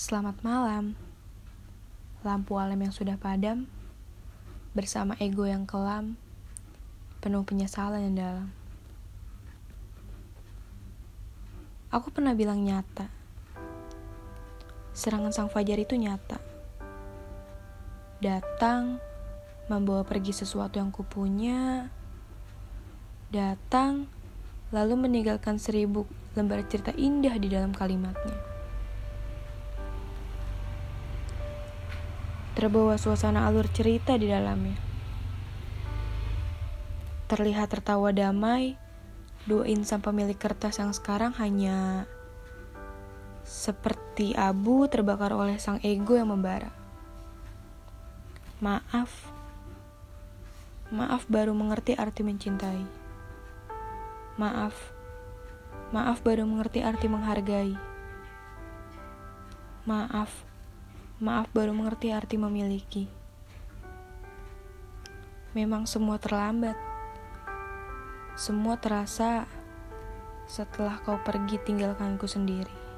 Selamat malam. Lampu alam yang sudah padam bersama ego yang kelam, penuh penyesalan yang dalam. Aku pernah bilang nyata. Serangan sang fajar itu nyata. Datang membawa pergi sesuatu yang kupunya. Datang lalu meninggalkan seribu lembar cerita indah di dalam kalimatnya. Terbawa suasana alur cerita di dalamnya. Terlihat tertawa damai dua insan pemilik kertas yang sekarang hanya seperti abu terbakar oleh sang ego yang membara. Maaf, maaf baru mengerti arti mencintai. Maaf, maaf baru mengerti arti menghargai. Maaf, maaf baru mengerti arti memiliki. Memang semua terlambat. Semua terasa setelah kau pergi tinggalkanku sendiri.